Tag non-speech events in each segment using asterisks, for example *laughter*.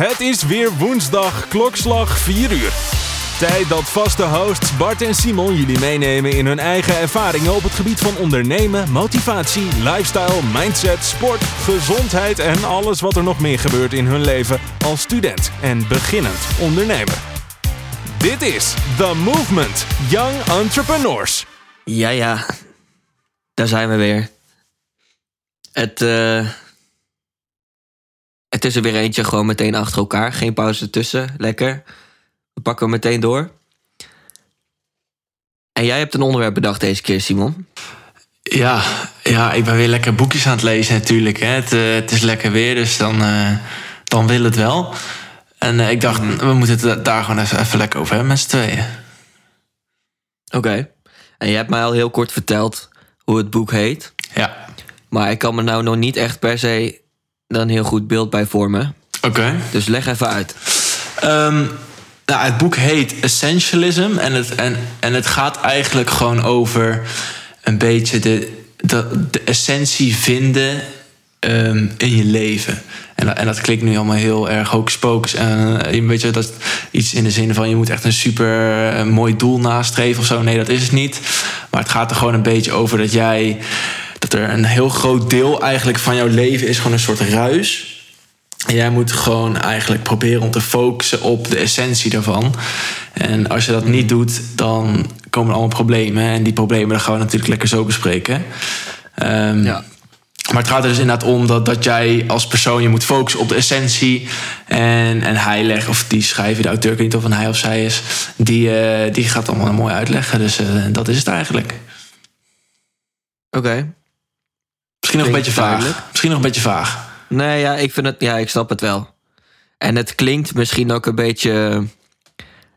Het is weer woensdag, klokslag 4 uur. Tijd dat vaste hosts Bart en Simon jullie meenemen in hun eigen ervaringen op het gebied van ondernemen, motivatie, lifestyle, mindset, sport, gezondheid en alles wat er nog meer gebeurt in hun leven als student en beginnend ondernemer. Dit is The Movement Young Entrepreneurs. Ja, ja. Daar zijn we weer. Het, eh, het is er weer eentje gewoon meteen achter elkaar. Geen pauze ertussen. Lekker. We pakken hem meteen door. En jij hebt een onderwerp bedacht deze keer, Simon. Ja, ja, ik ben weer lekker boekjes aan het lezen natuurlijk. Hè. Het, eh, het is lekker weer, dus dan, eh, dan wil het wel. En eh, ik dacht, we moeten het daar gewoon even, even lekker over hebben met z'n tweeën. Oké. En je hebt mij al heel kort verteld hoe het boek heet. Ja, Maar ik kan me nou nog niet echt per se dan heel goed beeld bij vormen. oké. Dus leg even uit. Ehm, nou, het boek heet Essentialism. En het, en, en het gaat eigenlijk gewoon over een beetje de, de, de essentie vinden ehm, in je leven. En, dat- en dat klinkt nu allemaal heel erg hocus. En eh, weet je, dat is iets in de zin van je moet echt een super eh, mooi doel nastreven of zo. Nee, dat is het niet. Maar het gaat er gewoon een beetje over dat jij. Er een heel groot deel eigenlijk van jouw leven is gewoon een soort ruis. En jij moet gewoon eigenlijk proberen om te focussen op de essentie daarvan. En als je dat niet doet, dan komen er allemaal problemen. En die problemen daar gaan we natuurlijk lekker zo bespreken. Ehm, Ja. Maar het gaat er dus inderdaad om dat, dat jij als persoon je moet focussen op de essentie. En, en hij legt, of die schrijver, de auteur, ik weet niet of een hij of zij is, die, eh, die gaat allemaal mooi uitleggen. Dus eh, dat is het eigenlijk. Oké. Misschien nog een beetje vaag. duidelijk. Misschien nog een beetje vaag. Nee, ja, ik vind het. Ja, ik snap het wel. En het klinkt misschien ook een beetje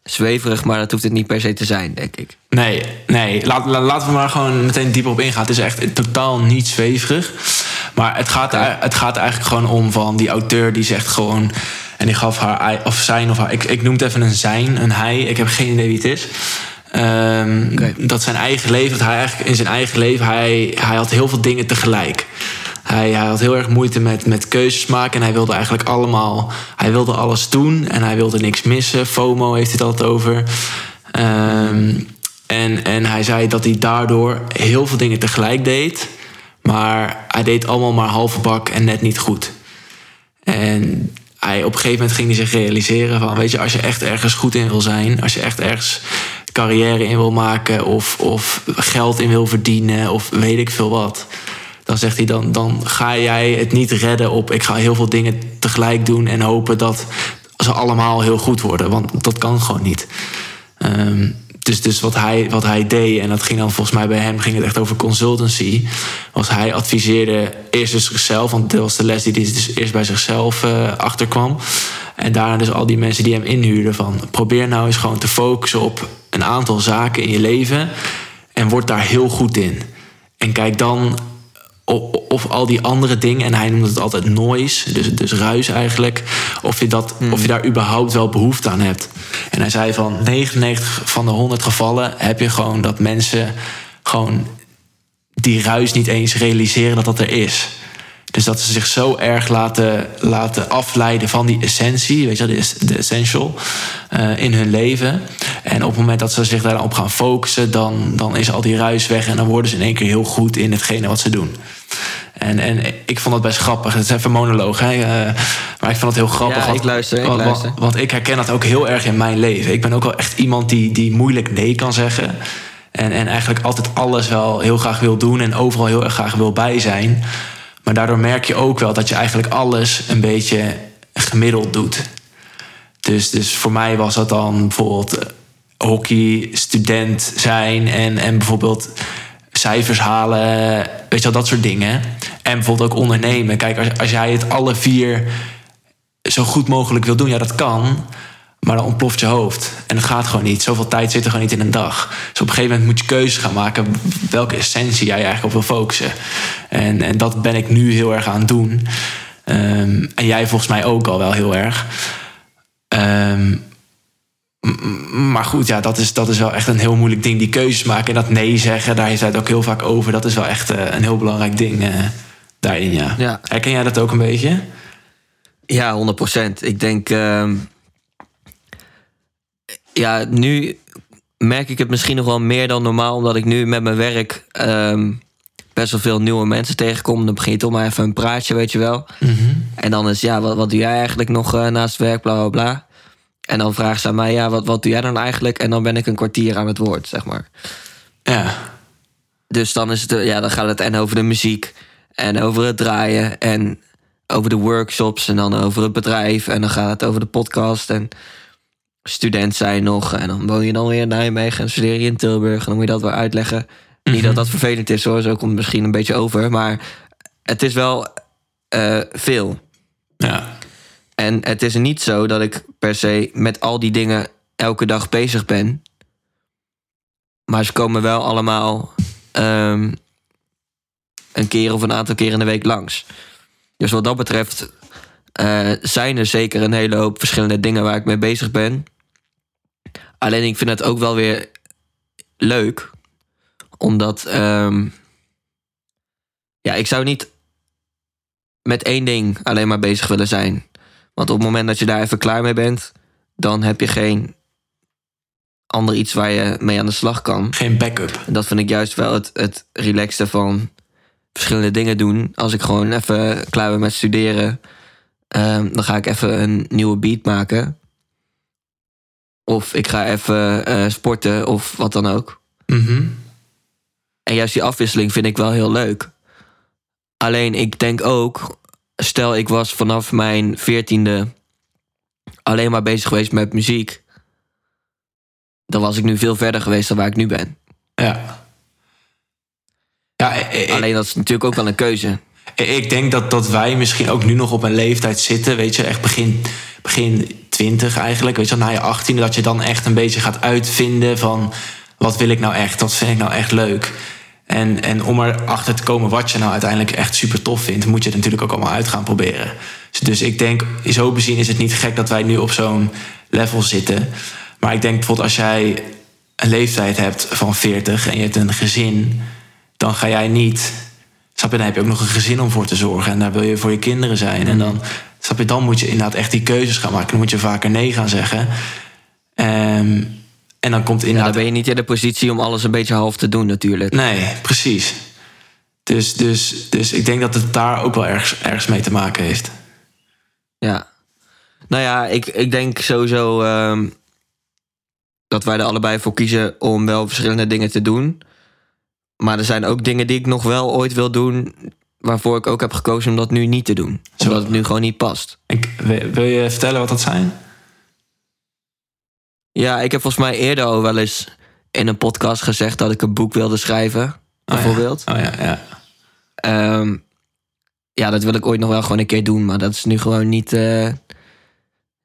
zweverig, maar dat hoeft het niet per se te zijn, denk ik. Nee, nee. Laat, la- laten we maar gewoon meteen dieper op ingaan. Het is echt totaal niet zweverig. Maar het gaat, het gaat eigenlijk gewoon om van die auteur die zegt gewoon... En die gaf haar, of zijn of haar... Ik, ik noem het even een zijn, een hij. Ik heb geen idee wie het is. Ehm. Dat zijn eigen leven, dat hij eigenlijk in zijn eigen leven... Hij, hij had heel veel dingen tegelijk. Hij, hij had heel erg moeite met, met keuzes maken. En hij wilde eigenlijk allemaal... Hij wilde alles doen en hij wilde niks missen. FOMO heeft hij het altijd over. Ehm, en, en hij zei dat hij daardoor heel veel dingen tegelijk deed. Maar hij deed allemaal maar halve bak en net niet goed. En hij, op een gegeven moment ging hij zich realiseren van... weet je, als je echt ergens goed in wil zijn... als je echt ergens carrière in wil maken... of, of geld in wil verdienen of weet ik veel wat... dan zegt hij, dan, dan ga jij het niet redden op... ik ga heel veel dingen tegelijk doen en hopen dat ze allemaal heel goed worden. Want dat kan gewoon niet. Ehm, dus dus wat, hij, wat hij deed, en dat ging dan volgens mij bij hem ging het echt over consultancy. Was hij adviseerde eerst dus zichzelf, want dat was de les die hij dus eerst bij zichzelf eh, achterkwam. En daarna dus al die mensen die hem inhuurden van probeer nou eens gewoon te focussen op een aantal zaken in je leven. En word daar heel goed in. En kijk dan of, of al die andere dingen, en hij noemde het altijd noise, dus, dus ruis eigenlijk, of je, dat, of je daar überhaupt wel behoefte aan hebt. En hij zei van 99 van de 100 gevallen heb je gewoon dat mensen gewoon die ruis niet eens realiseren dat dat er is. Dus dat ze zich zo erg laten, laten afleiden van die essentie, weet je, wel, de, de essential, eh, in hun leven. En op het moment dat ze zich daarop gaan focussen, dan, dan is al die ruis weg en dan worden ze in één keer heel goed in hetgene wat ze doen. En, en ik vond dat best grappig. Het is even een monoloog, hè? eh, maar ik vond het heel grappig. Ja, want- ik luister, ik want- want- want ik herken dat ook heel erg in mijn leven. Ik ben ook wel echt iemand die, die moeilijk nee kan zeggen. En, en eigenlijk altijd alles wel heel graag wil doen en overal heel erg graag wil bij zijn. Maar daardoor merk je ook wel dat je eigenlijk alles een beetje gemiddeld doet. Dus, dus voor mij was dat dan bijvoorbeeld eh, hockey, student zijn en, en bijvoorbeeld cijfers halen, weet je wel, dat soort dingen. En bijvoorbeeld ook ondernemen. Kijk, als, als jij het alle vier zo goed mogelijk wil doen, ja, dat kan. Maar dan ontploft je hoofd. En dat gaat gewoon niet. Zoveel tijd zit er gewoon niet in een dag. Dus op een gegeven moment moet je keuzes gaan maken. welke essentie jij eigenlijk op wil focussen. En, en dat ben ik nu heel erg aan het doen. Ehm, en jij volgens mij ook al wel heel erg. Ehm, maar goed, ja, dat is, dat is wel echt een heel moeilijk ding. Die keuzes maken en dat nee zeggen, daar is het ook heel vaak over. Dat is wel echt eh, een heel belangrijk ding eh, daarin, ja. Ja. Herken jij dat ook een beetje? Ja, 100%. Ik denk. ehm, ja, nu merk ik het misschien nog wel meer dan normaal, omdat ik nu met mijn werk ehm, best wel veel nieuwe mensen tegenkom. Dan begin je toch maar even een praatje, weet je wel. En dan is ja, wat, wat doe jij eigenlijk nog eh, naast werk, bla bla bla. En dan vragen ze aan mij, ja, wat, wat doe jij dan eigenlijk? En dan ben ik een kwartier aan het woord, zeg maar. Ja. Dus dan, is het, eh, ja, dan gaat het en over de muziek en over het draaien en over de workshops en dan over het bedrijf en dan gaat het over de podcast en student zijn nog en dan woon je dan weer in Nijmegen en studeer je in Tilburg en dan moet je dat weer uitleggen. Niet dat dat vervelend is hoor, zo komt het misschien een beetje over, maar het is wel eh, veel. Ja. En het is niet zo dat ik per se met al die dingen elke dag bezig ben. Maar ze komen wel allemaal ehm, een keer of een aantal keer in de week langs. Dus wat dat betreft eh, zijn er zeker een hele hoop verschillende dingen waar ik mee bezig ben. Alleen ik vind het ook wel weer leuk. Omdat, ehm, ja, ik zou niet met één ding alleen maar bezig willen zijn. Want op het moment dat je daar even klaar mee bent, dan heb je geen ander iets waar je mee aan de slag kan. Geen backup. En dat vind ik juist wel het, het relaxte van verschillende dingen doen. Als ik gewoon even klaar ben met studeren, ehm, dan ga ik even een nieuwe beat maken. Of ik ga even eh, sporten of wat dan ook. Mhm. En juist die afwisseling vind ik wel heel leuk. Alleen ik denk ook, stel ik was vanaf mijn veertiende alleen maar bezig geweest met muziek. Dan was ik nu veel verder geweest dan waar ik nu ben. Ja. Ja, Alleen dat is natuurlijk ook wel een keuze. Ik denk dat, dat wij misschien ook nu nog op een leeftijd zitten, weet je, echt begin, begin 20 eigenlijk, weet je, na je 18, dat je dan echt een beetje gaat uitvinden van wat wil ik nou echt, wat vind ik nou echt leuk. En, en om erachter te komen wat je nou uiteindelijk echt super tof vindt, moet je het natuurlijk ook allemaal uit gaan proberen. Dus, dus ik denk, zo bezien is het niet gek dat wij nu op zo'n level zitten. Maar ik denk bijvoorbeeld als jij een leeftijd hebt van 40 en je hebt een gezin, dan ga jij niet Snap je, heb je ook nog een gezin om voor te zorgen. En daar wil je voor je kinderen zijn. En dan, snap je, dan moet je inderdaad echt die keuzes gaan maken. Dan moet je vaker nee gaan zeggen. Ehm, en dan komt Ja, inderdaad... dan ben je niet in de positie om alles een beetje half te doen natuurlijk. Nee, precies. Dus, dus, dus ik denk dat het daar ook wel ergens, ergens mee te maken heeft. Ja. Nou ja, ik, ik denk sowieso ehm, dat wij er allebei voor kiezen om wel verschillende dingen te doen. Maar er zijn ook dingen die ik nog wel ooit wil doen, waarvoor ik ook heb gekozen om dat nu niet te doen. Zo. Omdat het nu gewoon niet past. Ik, wil je vertellen wat dat zijn? Ja, ik heb volgens mij eerder al wel eens in een podcast gezegd dat ik een boek wilde schrijven, bijvoorbeeld. Oh ja, ja. Ehm, ja, dat wil ik ooit nog wel gewoon een keer doen, maar dat is nu gewoon niet, eh,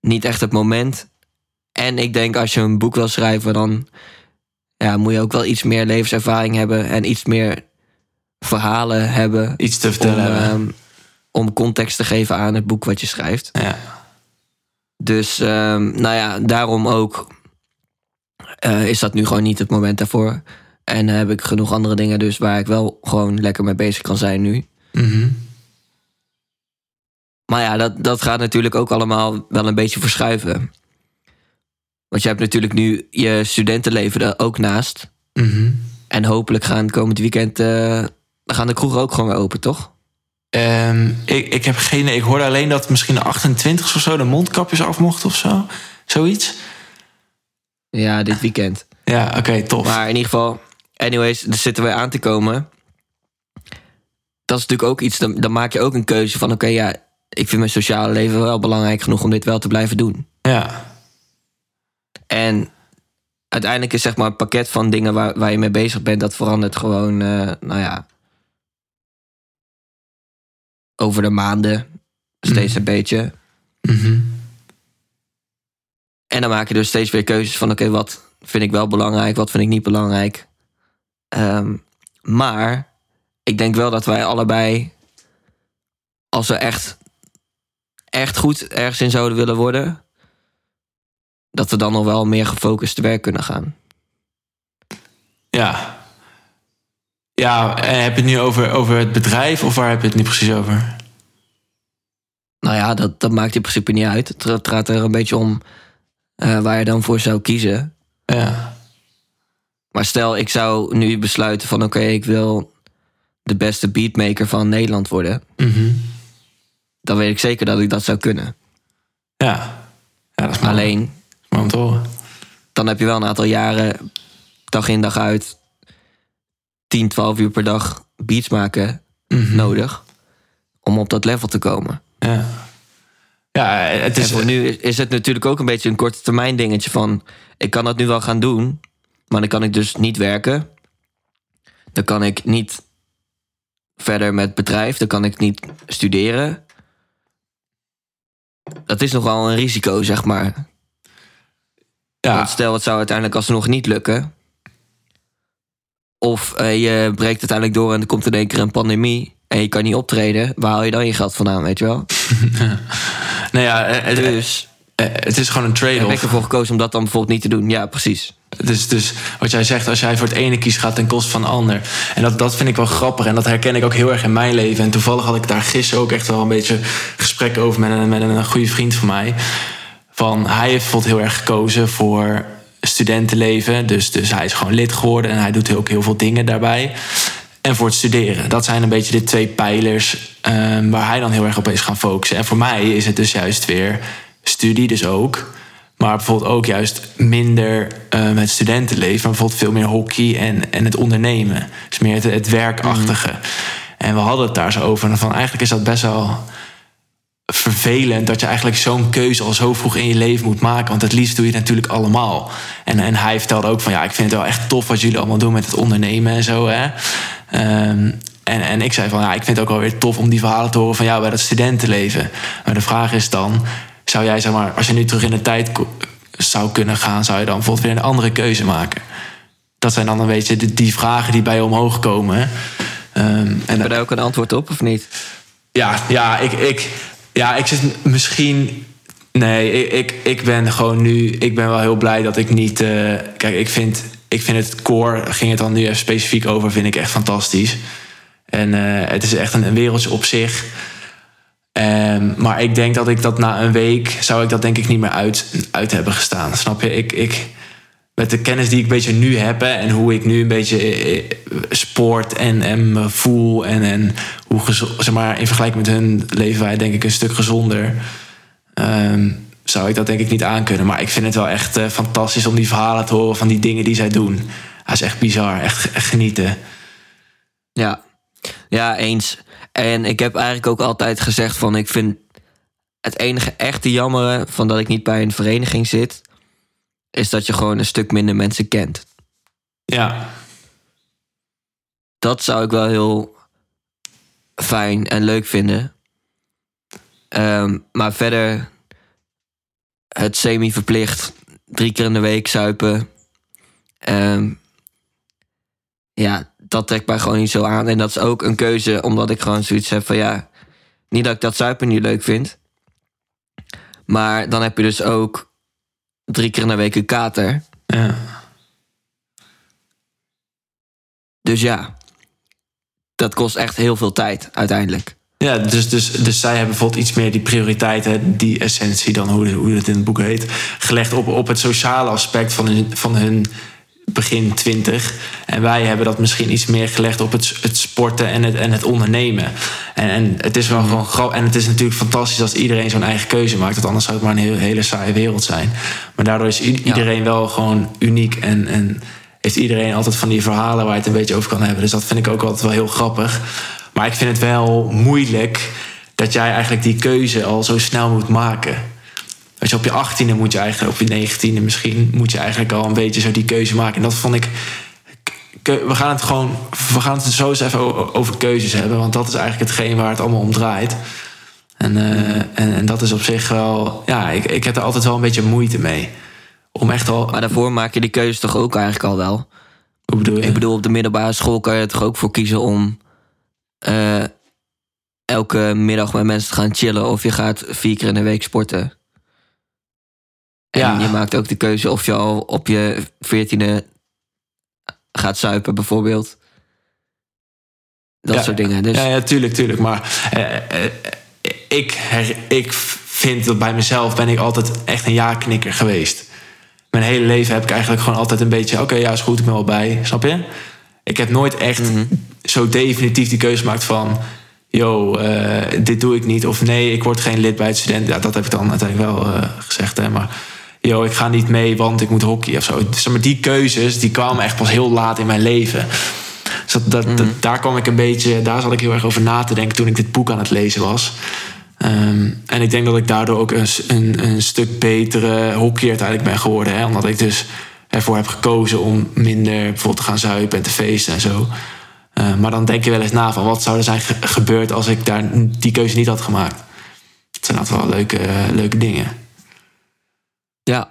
niet echt het moment. En ik denk als je een boek wil schrijven, dan ja, moet je ook wel iets meer levenservaring hebben en iets meer verhalen hebben. Iets te Om, vertellen hebben. ehm, om context te geven aan het boek wat je schrijft. ja. Dus ehm, nou ja, daarom ook eh, is dat nu gewoon niet het moment daarvoor. En heb ik genoeg andere dingen dus waar ik wel gewoon lekker mee bezig kan zijn nu. Mhm. Maar ja, dat, dat gaat natuurlijk ook allemaal wel een beetje verschuiven. Want je hebt natuurlijk nu je studentenleven er ook naast. Mhm. En hopelijk gaan komend weekend... eh, gaan de kroegen ook gewoon weer open, toch? Ehm, ik, ik heb geen. Ik hoorde alleen dat misschien de 28 of zo de mondkapjes af mochten of zo. Zoiets. Ja, dit weekend. Ja, oké, tof. Maar in ieder geval, anyways, er zitten wij aan te komen. Dat is natuurlijk ook iets, dan, dan maak je ook een keuze van... oké, ja, ik vind mijn sociale leven wel belangrijk genoeg om dit wel te blijven doen. Ja, En uiteindelijk is zeg maar een pakket van dingen waar, waar je mee bezig bent... dat verandert gewoon, eh, nou ja... over de maanden steeds een beetje. Mhm. En dan maak je dus steeds weer keuzes van... oké, wat vind ik wel belangrijk, wat vind ik niet belangrijk. Ehm, maar ik denk wel dat wij allebei... als we echt, echt goed ergens in zouden willen worden... dat we dan nog wel meer gefocust te werk kunnen gaan. ja. Ja, en heb je het nu over, over het bedrijf of waar heb je het nu precies over? Nou ja, dat, dat maakt in principe niet uit. Het, het gaat er een beetje om eh, waar je dan voor zou kiezen. Ja. Maar stel, ik zou nu besluiten van... oké, ik wil de beste beatmaker van Nederland worden. Mhm. Dan weet ik zeker dat ik dat zou kunnen. Ja. Ja, dat is. Alleen, Mooi om te horen. dan heb je wel een aantal jaren... dag in dag uit... 10, 12 uur per dag beats maken Mhm. nodig... om op dat level te komen. Ja. Ja, het En is... voor nu is- is het natuurlijk ook een beetje een korte termijn dingetje van... ik kan dat nu wel gaan doen, maar dan kan ik dus niet werken. Dan kan ik niet verder met bedrijf, dan kan ik niet studeren. Dat is nogal een risico, zeg maar. Ja. Want stel, het zou uiteindelijk alsnog niet lukken. Of eh, je breekt uiteindelijk door en er komt in één keer een pandemie... en je kan niet optreden, waar haal je dan je geld vandaan, weet je wel? *laughs* Nou ja, eh, het, Dus eh, het is gewoon een heb ik trade-off. ervoor gekozen om dat dan bijvoorbeeld niet te doen. Ja, precies. Dus, dus wat jij zegt, als jij voor het ene kiest, gaat ten koste van de ander. En dat, dat vind ik wel grappig. En dat herken ik ook heel erg in mijn leven. En toevallig had ik daar gisteren ook echt wel een beetje gesprek over met een, met een goede vriend van mij. Van hij heeft bijvoorbeeld heel erg gekozen voor studentenleven. Dus, dus hij is gewoon lid geworden en hij doet ook heel veel dingen daarbij. En voor het studeren. Dat zijn een beetje de twee pijlers ehm, waar hij dan heel erg op is gaan focussen. En voor mij is het dus juist weer studie, dus ook. Maar bijvoorbeeld ook juist minder eh, met studentenleven. Maar bijvoorbeeld veel meer hockey en, en het ondernemen. Dus meer het, het werkachtige. En we hadden het daar zo over. En van eigenlijk is dat best wel vervelend dat je eigenlijk zo'n keuze al zo vroeg in je leven moet maken. Want het liefst doe je het natuurlijk allemaal. En, en hij vertelde ook van ja, ik vind het wel echt tof wat jullie allemaal doen met het ondernemen en zo. Hè. Ehm, en, en ik zei van ja, ik vind het ook wel weer tof om die verhalen te horen van jou bij dat studentenleven. Maar de vraag is dan, zou jij zeg maar, als je nu terug in de tijd zou kunnen gaan, zou je dan bijvoorbeeld weer een andere keuze maken? Dat zijn dan een beetje die, die vragen die bij je omhoog komen. Ehm, en Heb je daar ook een antwoord op of niet? ja, ja, ik, ik, ja, ik zit misschien. Nee, ik, ik, ben gewoon nu. Ik ben wel heel blij dat ik niet. eh, kijk, ik vind, ik vind het core. Ging het dan nu even specifiek over. Vind ik echt fantastisch. En eh, het is echt een, een wereldje op zich. Ehm, maar ik denk dat ik dat na een week. zou ik dat denk ik niet meer uit, uit hebben gestaan. Snap je? Ik. ik met de kennis die ik een beetje nu heb en hoe ik nu een beetje eh, eh, sport en, en voel en, en hoe zeg maar, in vergelijking met hun leven wij denk ik een stuk gezonder. ehm, zou ik dat denk ik niet aankunnen. Maar ik vind het wel echt eh, fantastisch om die verhalen te horen van die dingen die zij doen. Dat is echt bizar, echt, echt genieten. Ja. ja, eens. En ik heb eigenlijk ook altijd gezegd van ik vind het enige echte jammere van dat ik niet bij een vereniging zit, is dat je gewoon een stuk minder mensen kent. Ja, Dat zou ik wel heel fijn en leuk vinden. Ehm, maar verder het semi-verplicht drie keer in de week zuipen. Ehm, ja, dat trekt mij gewoon niet zo aan. En dat is ook een keuze omdat ik gewoon zoiets heb van ja, niet dat ik dat zuipen niet leuk vind. Maar dan heb je dus ook drie keer in de week een kater. ja. Dus ja, dat kost echt heel veel tijd uiteindelijk. Ja, dus, dus, dus zij hebben bijvoorbeeld iets meer die prioriteiten, die essentie dan, hoe, hoe het in het boek heet, gelegd op, op het sociale aspect van hun, van hun begin twintig. En wij hebben dat misschien iets meer gelegd op het, het sporten en het, en het ondernemen. En, en het is wel gewoon gra- En het is natuurlijk fantastisch als iedereen zo'n eigen keuze maakt. Want anders zou het maar een heel, hele saaie wereld zijn. Maar daardoor is iedereen wel gewoon uniek. En, en heeft iedereen altijd van die verhalen waar je het een beetje over kan hebben. Dus dat vind ik ook altijd wel heel grappig. Maar ik vind het wel moeilijk dat jij eigenlijk die keuze al zo snel moet maken. Weet je, op je achttiende moet je eigenlijk, op je negentiende misschien, moet je eigenlijk al een beetje zo die keuze maken. En dat vond ik. We gaan het gewoon. We gaan het zo eens even over keuzes hebben. Want dat is eigenlijk hetgeen waar het allemaal om draait. En, eh, en, en dat is op zich wel. Ja, ik, ik heb er altijd wel een beetje moeite mee. Om echt al. Maar daarvoor maak je die keuze toch ook eigenlijk al wel. Hoe bedoel je? Ik bedoel, op de middelbare school kan je er toch ook voor kiezen om eh, elke middag met mensen te gaan chillen of je gaat vier keer in de week sporten. En Ja. je maakt ook de keuze of je al op je veertiende gaat zuipen, bijvoorbeeld. Dat Ja. soort dingen. Dus Ja, ja, tuurlijk, tuurlijk. Maar eh, eh, ik, her- ik vind dat bij mezelf ben ik altijd echt een ja-knikker geweest. Mijn hele leven heb ik eigenlijk gewoon altijd een beetje... oké, ja, is goed, ik ben wel bij. Snap je? Ik heb nooit echt zo definitief die keuze gemaakt van... yo, eh, dit doe ik niet. Of nee, ik word geen lid bij het student. Ja, dat heb ik dan uiteindelijk wel gezegd. Hè, maar yo, ik ga niet mee, want ik moet hockey of zo. Dus, maar die keuzes, die kwamen echt pas heel laat in mijn leven. Dus dat, dat, dat- daar kwam ik een beetje... daar zat ik heel erg over na te denken... toen ik dit boek aan het lezen was. Ehm, en ik denk dat ik daardoor ook een, een, een stuk betere hockeyer uiteindelijk ben geworden. Hè? Omdat ik dus ervoor heb gekozen om minder bijvoorbeeld te gaan zuipen en te feesten en zo. Eh, maar dan denk je wel eens na van wat zou er zijn ge- gebeurd als ik daar die keuze niet had gemaakt. Het zijn altijd wel leuke, leuke dingen. Ja,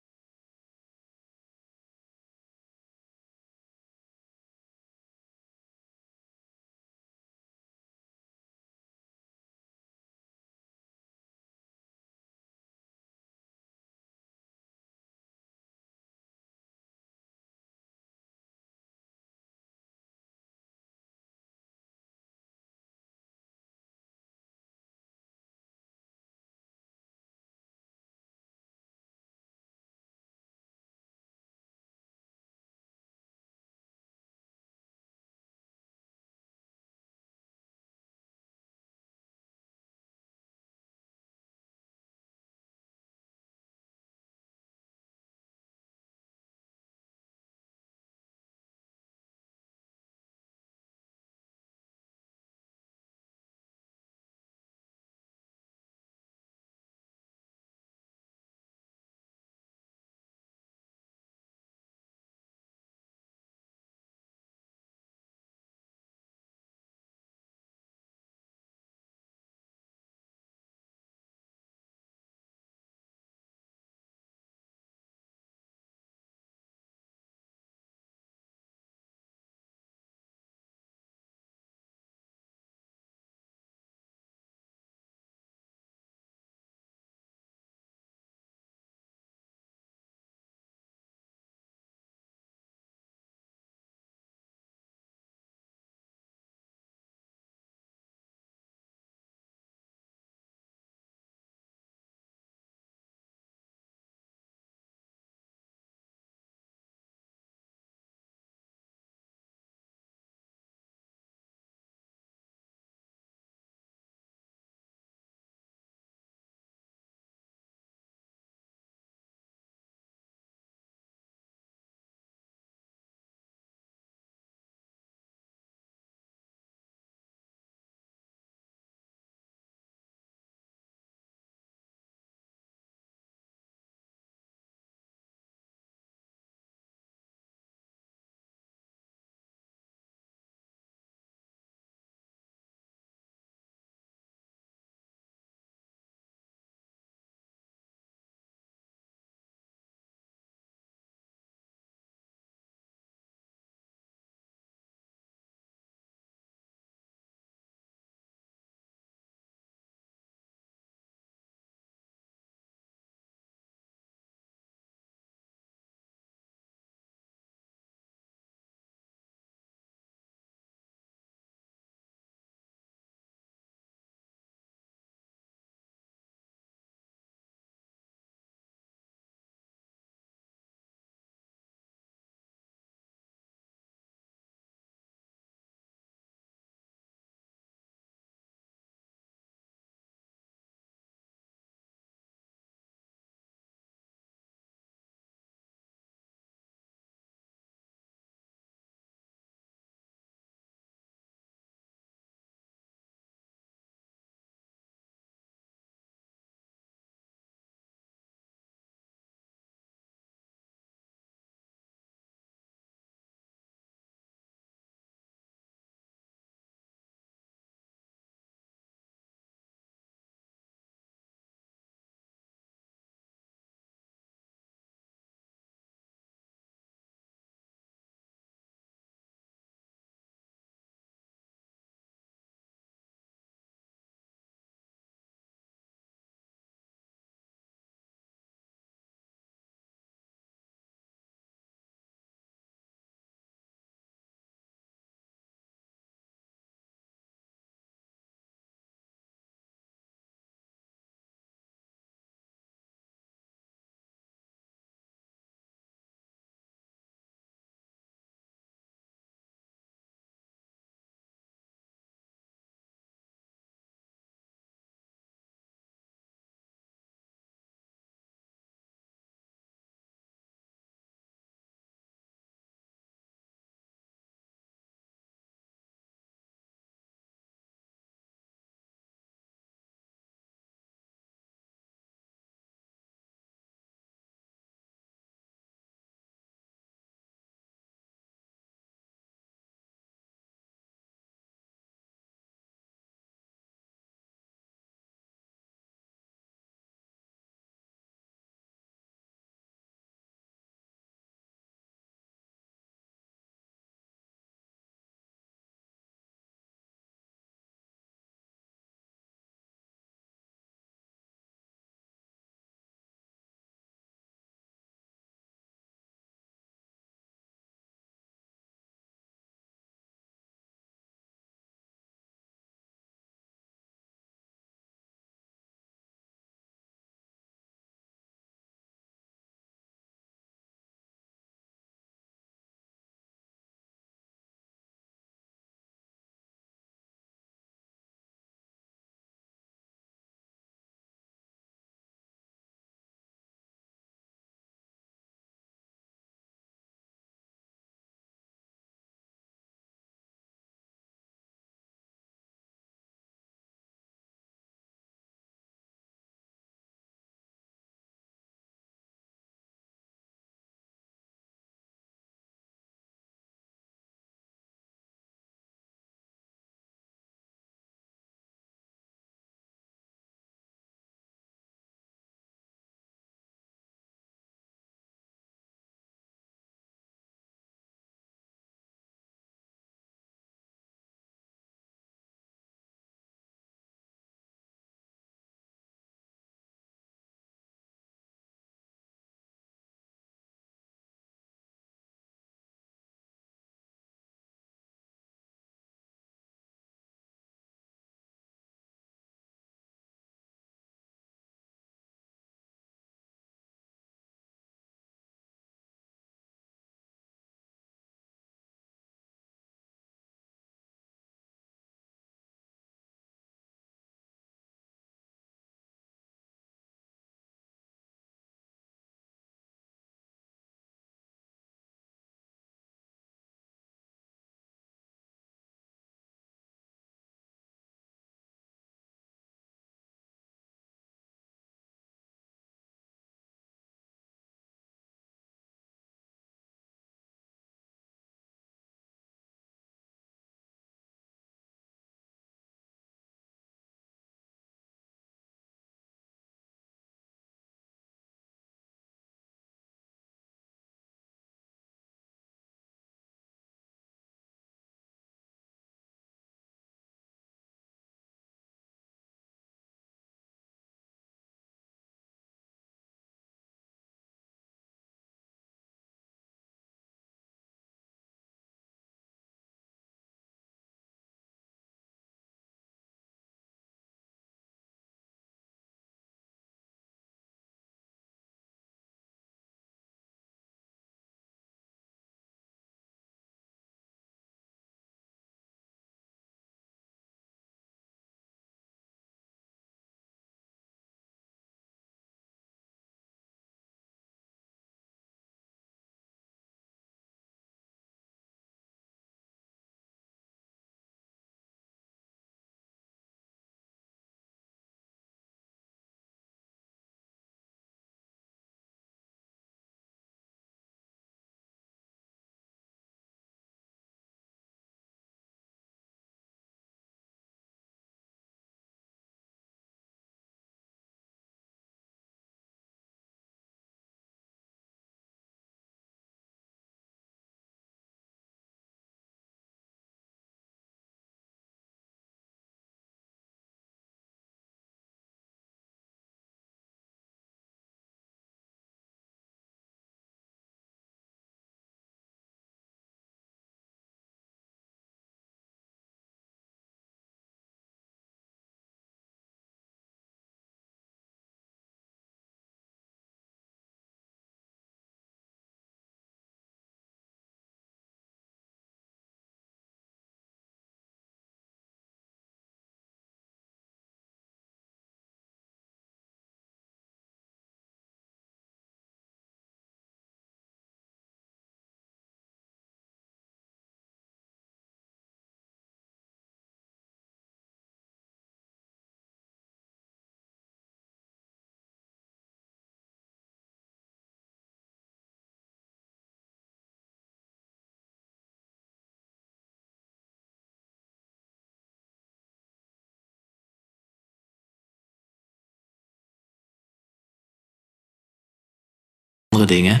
dingen.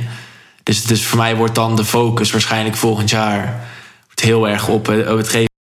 Dus, dus voor mij wordt dan de focus waarschijnlijk volgend jaar heel erg op, eh, op het geven.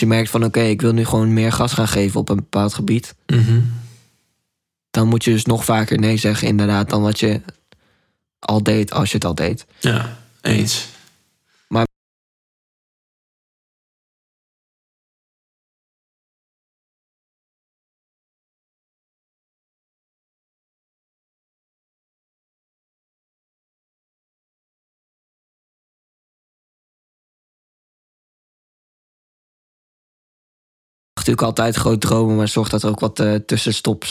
Je merkt van oké, ik wil nu gewoon meer gas gaan geven op een bepaald gebied. Mhm. Dan moet je dus nog vaker nee zeggen inderdaad dan wat je al deed als je het al deed. Ja, eens. Natuurlijk altijd groot dromen, maar zorg dat er ook wat eh, tussenstops